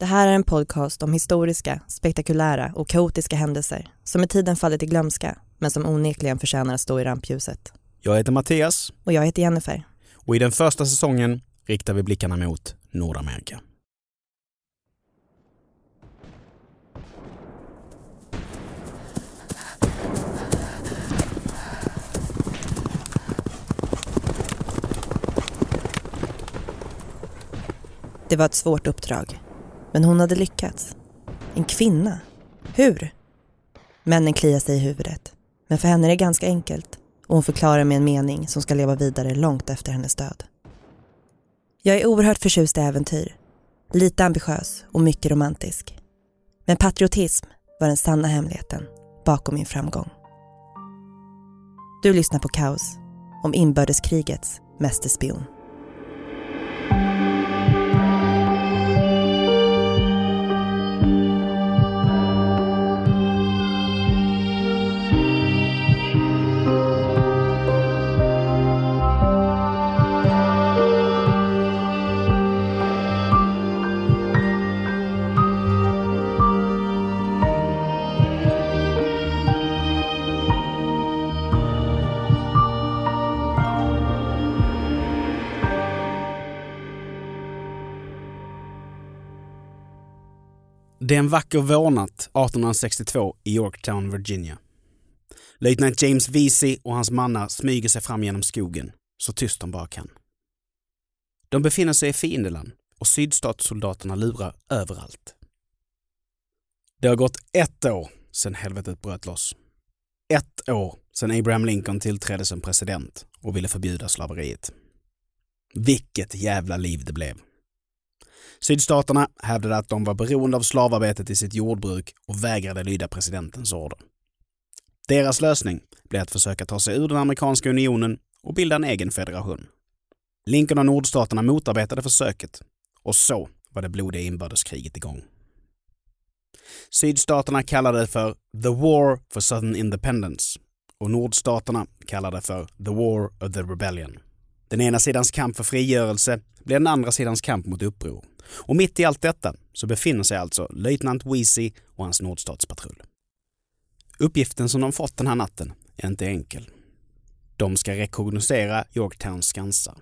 Det här är en podcast om historiska, spektakulära och kaotiska händelser som med tiden fallit i glömska men som onekligen förtjänar att stå i rampljuset. Jag heter Mattias Och jag heter Jennifer. och i den första säsongen riktar vi blickarna mot Nordamerika. Det var ett svårt uppdrag. Men hon hade lyckats. En kvinna. Hur? Männen kliar sig i huvudet. Men för henne är det ganska enkelt. Och hon förklarar med en mening som ska leva vidare långt efter hennes död. Jag är oerhört förtjust i äventyr. Lite ambitiös och mycket romantisk. Men patriotism var den sanna hemligheten bakom min framgång. Du lyssnar på Kaos om inbördeskrigets mästerspion. Det är en vacker vårnatt 1862 i Yorktown, Virginia. Löjtnant James Vesey och hans mannar smyger sig fram genom skogen, så tyst de bara kan. De befinner sig i fiendeland och sydstatssoldaterna lurar överallt. Det har gått ett år sedan helvetet bröt loss. Ett år sedan Abraham Lincoln tillträdde som president och ville förbjuda slaveriet. Vilket jävla liv det blev. Sydstaterna hävdade att de var beroende av slavarbetet i sitt jordbruk och vägrade lyda presidentens order. Deras lösning blev att försöka ta sig ur den amerikanska unionen och bilda en egen federation. Lincoln och nordstaterna motarbetade försöket och så var det blodiga inbördeskriget igång. Sydstaterna kallade det för “The War for Southern Independence” och nordstaterna kallade det för “The War of the Rebellion”. Den ena sidans kamp för frigörelse blir den andra sidans kamp mot uppror. Och mitt i allt detta så befinner sig alltså löjtnant Weesey och hans nordstatspatrull. Uppgiften som de fått den här natten är inte enkel. De ska rekognosera Yorktowns skansar.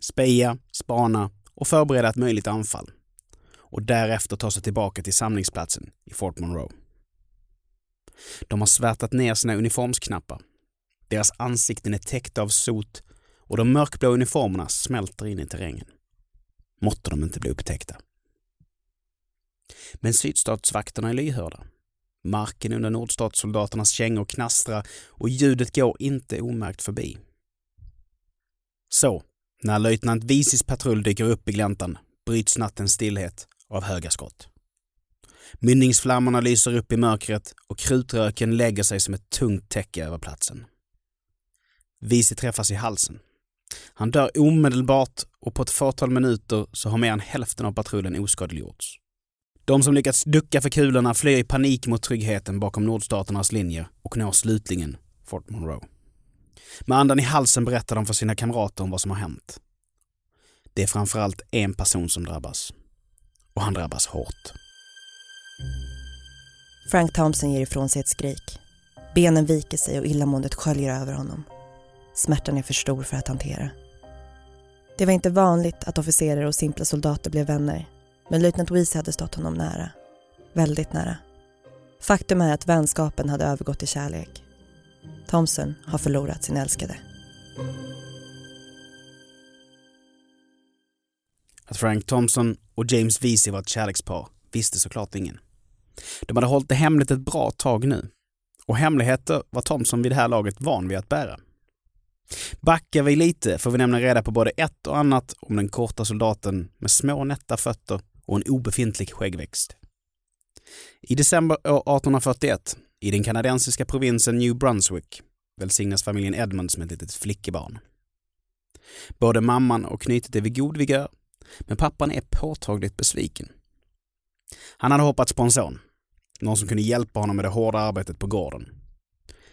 Speja, spana och förbereda ett möjligt anfall. Och därefter ta sig tillbaka till samlingsplatsen i Fort Monroe. De har svärtat ner sina uniformsknappar. Deras ansikten är täckta av sot och de mörkblå uniformerna smälter in i terrängen. Måtte de inte bli upptäckta. Men sydstatsvakterna är lyhörda. Marken under nordstatssoldaternas kängor knastrar och ljudet går inte omärkt förbi. Så, när löjtnant Visis patrull dyker upp i gläntan bryts nattens stillhet av höga skott. Mynningsflammorna lyser upp i mörkret och krutröken lägger sig som ett tungt täcke över platsen. Visi träffas i halsen. Han dör omedelbart och på ett fåtal minuter så har mer än hälften av patrullen oskadliggjorts. De som lyckats ducka för kulorna flyr i panik mot tryggheten bakom nordstaternas linjer och når slutligen Fort Monroe. Med andan i halsen berättar de för sina kamrater om vad som har hänt. Det är framförallt en person som drabbas. Och han drabbas hårt. Frank Thompson ger ifrån sig ett skrik. Benen viker sig och illamåendet sköljer över honom. Smärtan är för stor för att hantera. Det var inte vanligt att officerare och simpla soldater blev vänner. Men löjtnant Weese hade stått honom nära. Väldigt nära. Faktum är att vänskapen hade övergått i kärlek. Thompson har förlorat sin älskade. Att Frank Thompson och James Vesey var ett kärlekspar visste såklart ingen. De hade hållit det hemligt ett bra tag nu. Och hemligheter var Thompson vid det här laget van vid att bära. Backar vi lite får vi nämligen reda på både ett och annat om den korta soldaten med små nätta fötter och en obefintlig skäggväxt. I december år 1841, i den kanadensiska provinsen New Brunswick, välsignas familjen Edmunds med ett litet flickebarn. Både mamman och knytet är vid god vigör, men pappan är påtagligt besviken. Han hade hoppats på en son, någon som kunde hjälpa honom med det hårda arbetet på gården.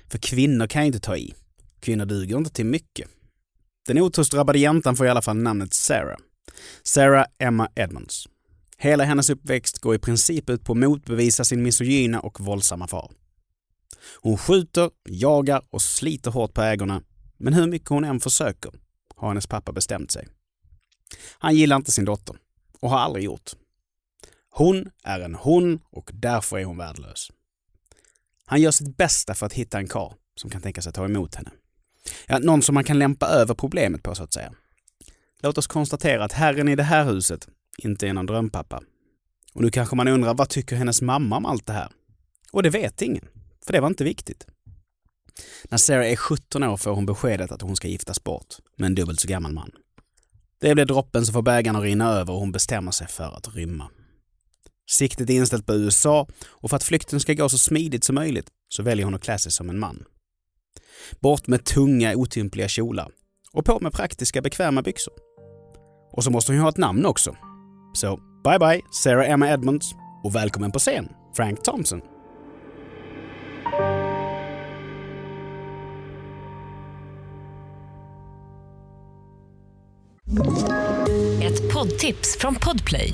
För kvinnor kan ju inte ta i. Kvinnor duger inte till mycket. Den otursdrabbade jäntan får i alla fall namnet Sarah. Sarah Emma Edmonds. Hela hennes uppväxt går i princip ut på att motbevisa sin misogyna och våldsamma far. Hon skjuter, jagar och sliter hårt på ägorna, men hur mycket hon än försöker har hennes pappa bestämt sig. Han gillar inte sin dotter och har aldrig gjort. Hon är en hon och därför är hon värdelös. Han gör sitt bästa för att hitta en karl som kan tänka sig ta emot henne. Ja, någon som man kan lämpa över problemet på så att säga. Låt oss konstatera att herren i det här huset inte är någon drömpappa. Och nu kanske man undrar, vad tycker hennes mamma om allt det här? Och det vet ingen, för det var inte viktigt. När Sarah är 17 år får hon beskedet att hon ska giftas bort med en dubbelt så gammal man. Det blir droppen som får bägaren att rinna över och hon bestämmer sig för att rymma. Siktet är inställt på USA och för att flykten ska gå så smidigt som möjligt så väljer hon att klä sig som en man. Bort med tunga, otympliga kjolar och på med praktiska, bekväma byxor. Och så måste hon ju ha ett namn också. Så bye bye Sarah Emma Edmonds och välkommen på scen Frank Thompson. Ett poddtips från Podplay.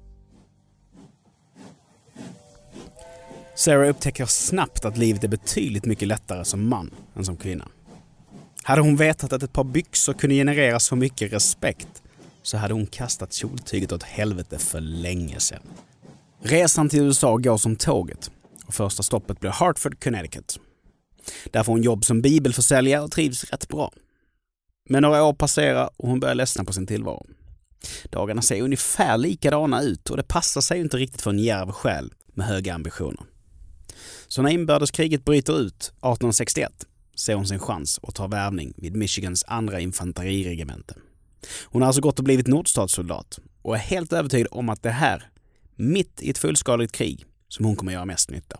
Sarah upptäcker snabbt att livet är betydligt mycket lättare som man än som kvinna. Hade hon vetat att ett par byxor kunde generera så mycket respekt så hade hon kastat kjoltyget åt helvete för länge sedan. Resan till USA går som tåget och första stoppet blir Hartford, Connecticut. Där får hon jobb som bibelförsäljare och trivs rätt bra. Men några år passerar och hon börjar ledsna på sin tillvaro. Dagarna ser ungefär likadana ut och det passar sig inte riktigt för en djärv själ med höga ambitioner. Så när inbördeskriget bryter ut 1861 ser hon sin chans och tar värvning vid Michigans andra infanteriregemente. Hon har alltså gått och blivit nordstatssoldat och är helt övertygad om att det här, mitt i ett fullskaligt krig, som hon kommer göra mest nytta.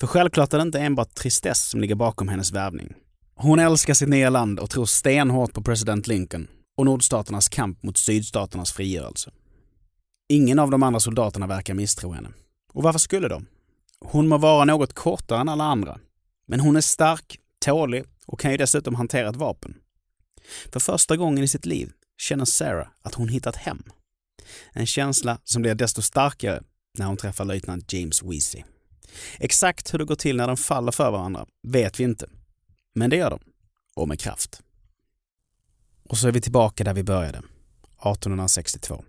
För självklart är det inte enbart tristess som ligger bakom hennes värvning. Hon älskar sitt nya land och tror stenhårt på president Lincoln och nordstaternas kamp mot sydstaternas frigörelse. Ingen av de andra soldaterna verkar misstro henne. Och varför skulle de? Hon må vara något kortare än alla andra, men hon är stark, tålig och kan ju dessutom hantera ett vapen. För första gången i sitt liv känner Sarah att hon hittat hem. En känsla som blir desto starkare när hon träffar löjtnant James Weesey. Exakt hur det går till när de faller för varandra vet vi inte. Men det gör de. Och med kraft. Och så är vi tillbaka där vi började. 1862.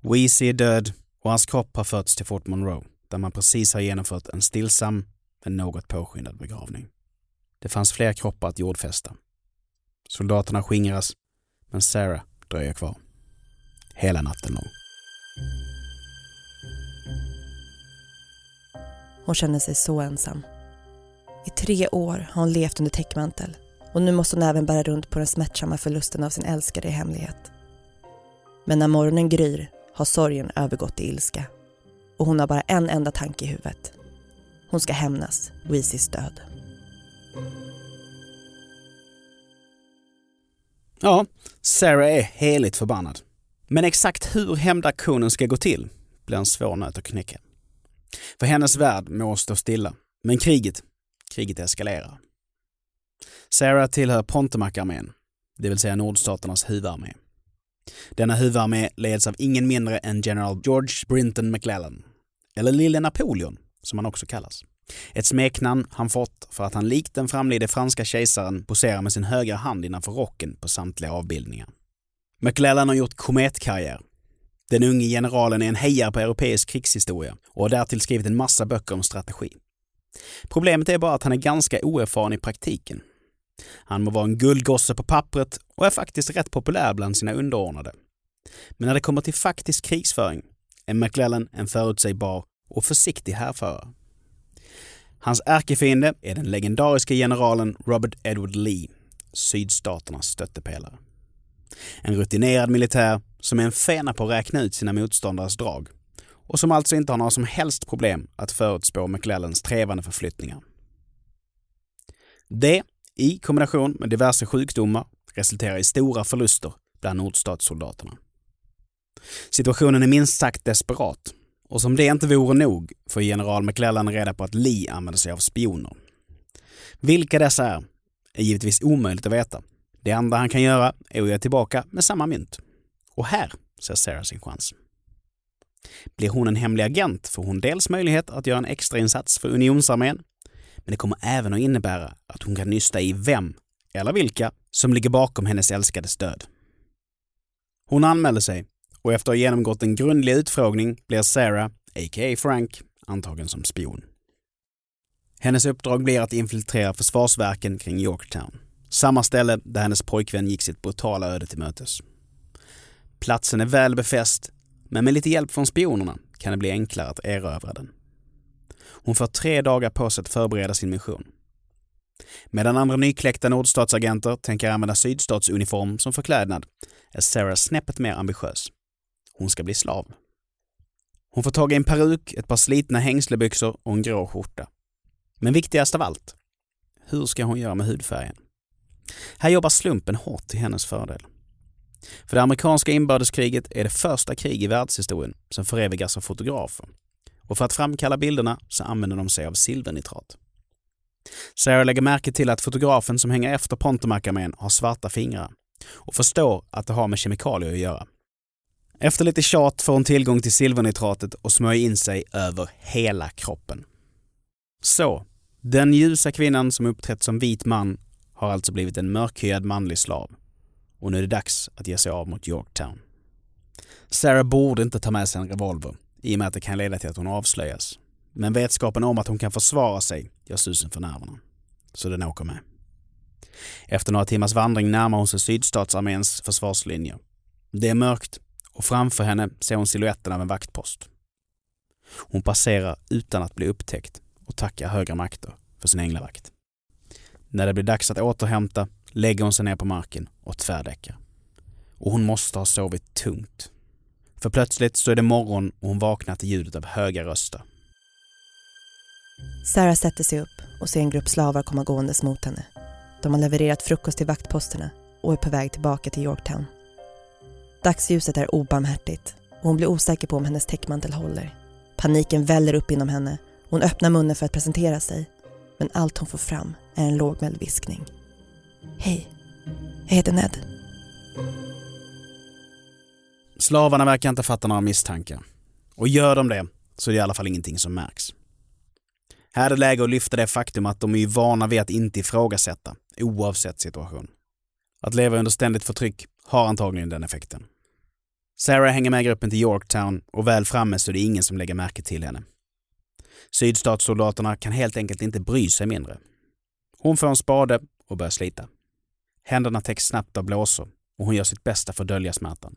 Weesey är död och hans kropp har förts till Fort Monroe där man precis har genomfört en stillsam men något påskyndad begravning. Det fanns fler kroppar att jordfästa. Soldaterna skingras, men Sarah dröjer kvar. Hela natten lång. Hon känner sig så ensam. I tre år har hon levt under täckmantel och nu måste hon även bära runt på den smärtsamma förlusten av sin älskade i hemlighet. Men när morgonen gryr har sorgen övergått i ilska och hon har bara en enda tanke i huvudet. Hon ska hämnas Weezys död. Ja, Sarah är heligt förbannad. Men exakt hur hämndaktionen ska gå till blir en svår nöt att knäcka. För hennes värld må stå stilla. Men kriget, kriget eskalerar. Sarah tillhör Pontemac-armén, det vill säga nordstaternas huvudarmé. Denna huvudarmé leds av ingen mindre än general George Brinton McClellan, eller Lille Napoleon som han också kallas. Ett smeknamn han fått för att han likt den framlidne franska kejsaren poserar med sin högra hand innanför rocken på samtliga avbildningar. McClellan har gjort kometkarriär. Den unge generalen är en hejare på europeisk krigshistoria och har därtill skrivit en massa böcker om strategi. Problemet är bara att han är ganska oerfaren i praktiken. Han må vara en guldgosse på pappret och är faktiskt rätt populär bland sina underordnade. Men när det kommer till faktisk krigsföring är McLellan en förutsägbar och försiktig härförare. Hans ärkefiende är den legendariska generalen Robert Edward Lee, sydstaternas stöttepelare. En rutinerad militär som är en fena på att räkna ut sina motståndares drag och som alltså inte har några som helst problem att förutspå McLellans trevande förflyttningar. Det, i kombination med diverse sjukdomar, resulterar i stora förluster bland nordstatssoldaterna. Situationen är minst sagt desperat och som det inte vore nog får general McClellan reda på att Lee använder sig av spioner. Vilka dessa är, är givetvis omöjligt att veta. Det enda han kan göra är att ge tillbaka med samma mynt. Och här ser Sarah sin chans. Blir hon en hemlig agent får hon dels möjlighet att göra en extrainsats för unionsarmén, men det kommer även att innebära att hon kan nysta i vem, eller vilka, som ligger bakom hennes älskades död. Hon anmäler sig och efter att ha genomgått en grundlig utfrågning blir Sarah, a.k.a. Frank, antagen som spion. Hennes uppdrag blir att infiltrera försvarsverken kring Yorktown. Samma ställe där hennes pojkvän gick sitt brutala öde till mötes. Platsen är väl befäst, men med lite hjälp från spionerna kan det bli enklare att erövra den. Hon får tre dagar på sig att förbereda sin mission. Medan andra nykläckta nordstatsagenter tänker använda sydstatsuniform som förklädnad är Sarah snäppet mer ambitiös. Hon ska bli slav. Hon får tag i en peruk, ett par slitna hängslebyxor och en grå skjorta. Men viktigast av allt, hur ska hon göra med hudfärgen? Här jobbar slumpen hårt till hennes fördel. För det amerikanska inbördeskriget är det första krig i världshistorien som förevigas av fotografer. Och för att framkalla bilderna så använder de sig av silvernitrat. Sarah lägger märke till att fotografen som hänger efter Pontomac-armén har svarta fingrar och förstår att det har med kemikalier att göra. Efter lite tjat får hon tillgång till silvernitratet och smörjer in sig över hela kroppen. Så, den ljusa kvinnan som uppträtt som vit man har alltså blivit en mörkhyad manlig slav. Och nu är det dags att ge sig av mot Yorktown. Sarah borde inte ta med sig en revolver i och med att det kan leda till att hon avslöjas. Men vetskapen om att hon kan försvara sig gör susen för nerverna. Så den åker med. Efter några timmars vandring närmar hon sig sydstatsarméns försvarslinjer. Det är mörkt och framför henne ser hon siluetten av en vaktpost. Hon passerar utan att bli upptäckt och tackar högre makter för sin änglavakt. När det blir dags att återhämta lägger hon sig ner på marken och tvärdäckar. Och hon måste ha sovit tungt. För plötsligt så är det morgon och hon vaknar till ljudet av höga röster. Sarah sätter sig upp och ser en grupp slavar komma gåendes mot henne. De har levererat frukost till vaktposterna och är på väg tillbaka till Yorktown. Dagsljuset är obarmhärtigt och hon blir osäker på om hennes täckmantel håller. Paniken väller upp inom henne hon öppnar munnen för att presentera sig. Men allt hon får fram är en lågmäld viskning. Hej, jag heter Ned. Slavarna verkar inte fatta några misstankar. Och gör de det så är det i alla fall ingenting som märks. Här är det läge att lyfta det faktum att de är vana vid att inte ifrågasätta, oavsett situation. Att leva under ständigt förtryck har antagligen den effekten. Sarah hänger med gruppen till Yorktown och väl framme så är det ingen som lägger märke till henne. Sydstatssoldaterna kan helt enkelt inte bry sig mindre. Hon får en spade och börjar slita. Händerna täcks snabbt av blåsor och hon gör sitt bästa för att dölja smärtan.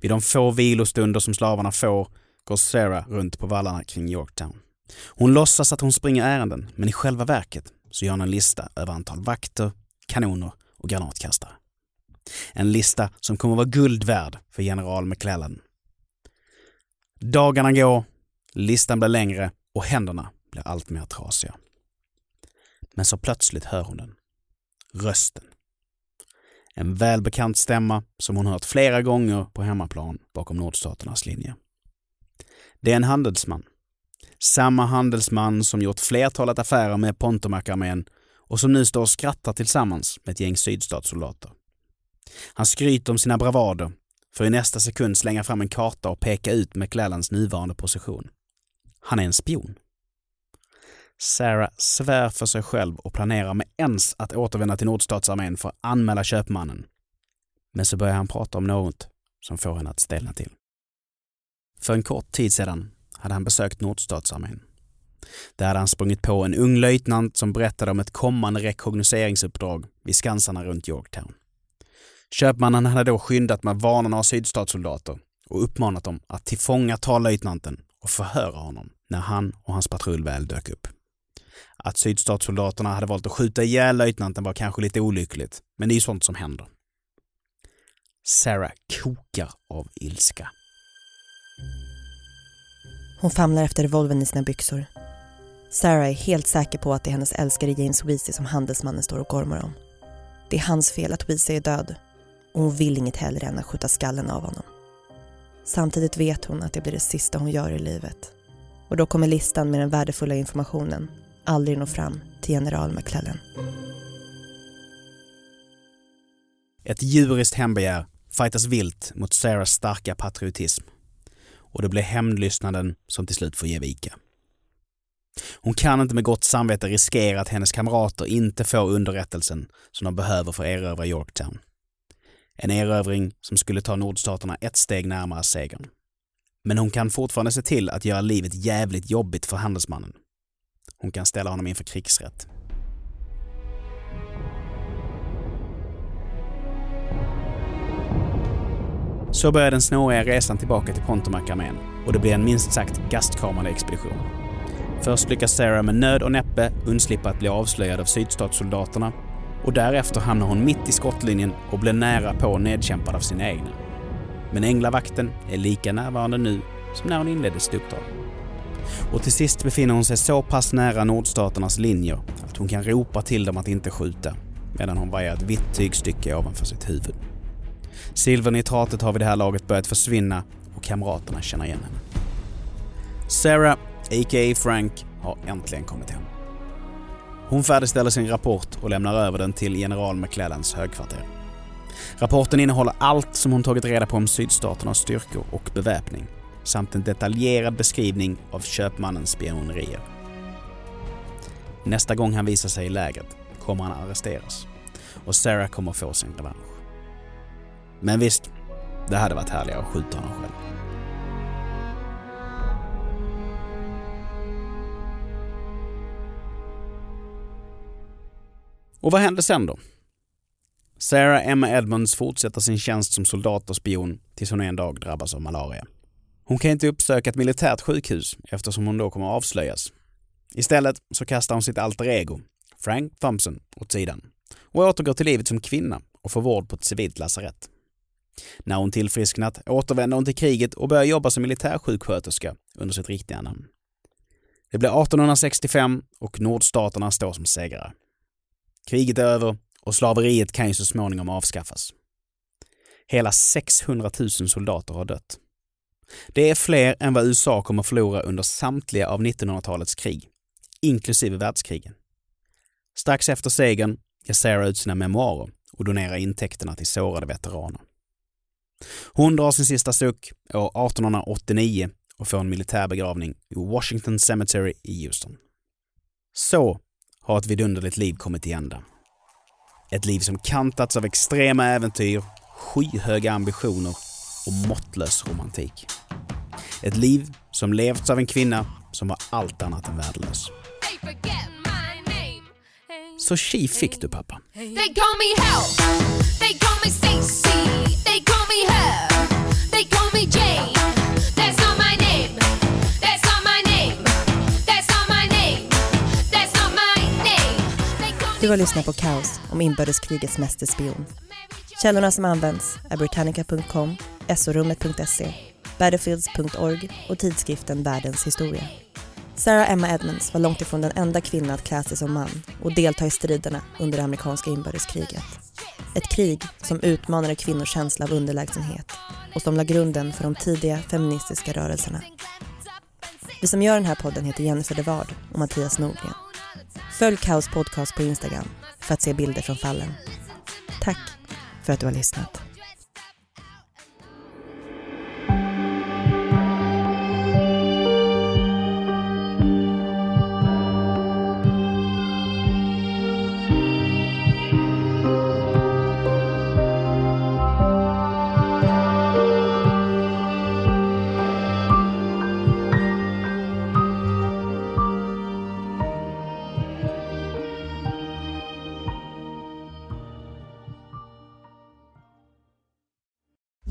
Vid de få vilostunder som slavarna får går Sarah runt på vallarna kring Yorktown. Hon låtsas att hon springer ärenden, men i själva verket så gör hon en lista över antal vakter, kanoner och granatkastare. En lista som kommer vara guld värd för general McClellan. Dagarna går, listan blir längre och händerna blir allt mer trasiga. Men så plötsligt hör hon den. Rösten. En välbekant stämma som hon hört flera gånger på hemmaplan bakom nordstaternas linje. Det är en handelsman. Samma handelsman som gjort flertalet affärer med Pontomac-armén och som nu står och skrattar tillsammans med ett gäng sydstatssoldater. Han skryter om sina bravader för i nästa sekund slänga fram en karta och peka ut McClellans nuvarande position. Han är en spion. Sarah svär för sig själv och planerar med ens att återvända till nordstatsarmén för att anmäla köpmannen. Men så börjar han prata om något som får henne att ställa till. För en kort tid sedan hade han besökt nordstatsarmén. Där hade han sprungit på en ung löjtnant som berättade om ett kommande rekognoseringsuppdrag vid skansarna runt Yorktown. Köpmannen hade då skyndat med varna några sydstatssoldater och uppmanat dem att tillfångata löjtnanten och förhöra honom när han och hans patrull väl dök upp. Att sydstatssoldaterna hade valt att skjuta ihjäl löjtnanten var kanske lite olyckligt, men det är ju sånt som händer. Sarah kokar av ilska. Hon famlar efter revolven i sina byxor. Sarah är helt säker på att det är hennes älskade James Weezy som handelsmannen står och gormar om. Det är hans fel att Weezy är död och hon vill inget hellre än att skjuta skallen av honom. Samtidigt vet hon att det blir det sista hon gör i livet. Och då kommer listan med den värdefulla informationen aldrig nå fram till general McClellan. Ett djuriskt hämndbegär fightas vilt mot Sarahs starka patriotism. Och det blir hämndlystnaden som till slut får ge vika. Hon kan inte med gott samvete riskera att hennes kamrater inte får underrättelsen som de behöver för att erövra Yorktown. En erövring som skulle ta nordstaterna ett steg närmare segern. Men hon kan fortfarande se till att göra livet jävligt jobbigt för handelsmannen. Hon kan ställa honom inför krigsrätt. Så börjar den snåriga resan tillbaka till Pontomac-armén och det blir en minst sagt gastkramande expedition. Först lyckas Sarah med nöd och näppe undslippa att bli avslöjad av sydstatssoldaterna och därefter hamnar hon mitt i skottlinjen och blir nära på nedkämpad av sina egna. Men änglavakten är lika närvarande nu som när hon inledde sitt uppdrag. Och till sist befinner hon sig så pass nära nordstaternas linjer att hon kan ropa till dem att inte skjuta medan hon vajar ett vitt tygstycke ovanför sitt huvud. Silvernitratet har vid det här laget börjat försvinna och kamraterna känner igen henne. Sarah, a.k.a. Frank, har äntligen kommit hem. Hon färdigställer sin rapport och lämnar över den till general McClellans högkvarter. Rapporten innehåller allt som hon tagit reda på om sydstaternas styrkor och beväpning samt en detaljerad beskrivning av köpmannens spionerier. Nästa gång han visar sig i lägret kommer han arresteras och Sarah kommer få sin revansch. Men visst, det hade varit härligare att skjuta honom själv. Och vad hände sen då? Sarah Emma Edmonds fortsätter sin tjänst som soldat och spion tills hon en dag drabbas av malaria. Hon kan inte uppsöka ett militärt sjukhus eftersom hon då kommer avslöjas. Istället så kastar hon sitt alter ego, Frank Thompson, åt sidan och återgår till livet som kvinna och får vård på ett civilt lasarett. När hon tillfrisknat återvänder hon till kriget och börjar jobba som militärsjuksköterska under sitt riktiga namn. Det blir 1865 och nordstaterna står som segrare. Kriget är över och slaveriet kan ju så småningom avskaffas. Hela 600 000 soldater har dött. Det är fler än vad USA kommer förlora under samtliga av 1900-talets krig, inklusive världskrigen. Strax efter segern ger Sarah ut sina memoarer och donerar intäkterna till sårade veteraner. Hon drar sin sista suck år 1889 och får en militärbegravning i Washington Cemetery i Houston. Så har ett vidunderligt liv kommit till ända. Ett liv som kantats av extrema äventyr, skyhöga ambitioner och måttlös romantik. Ett liv som levts av en kvinna som var allt annat än värdelös. Så tji fick du pappa. They call me Hell. Du har lyssnat på Kaos om inbördeskrigets mästerspion. Källorna som används är britannica.com, sorummet.se, battlefields.org och tidskriften Världens historia. Sarah Emma Edmonds var långt ifrån den enda kvinnan att klä sig som man och delta i striderna under det amerikanska inbördeskriget. Ett krig som utmanade kvinnors känsla av underlägsenhet och som la grunden för de tidiga feministiska rörelserna. Vi som gör den här podden heter Jennifer de Ward och Mattias Nordgren. Följ Kaos podcast på Instagram för att se bilder från fallen. Tack för att du har lyssnat.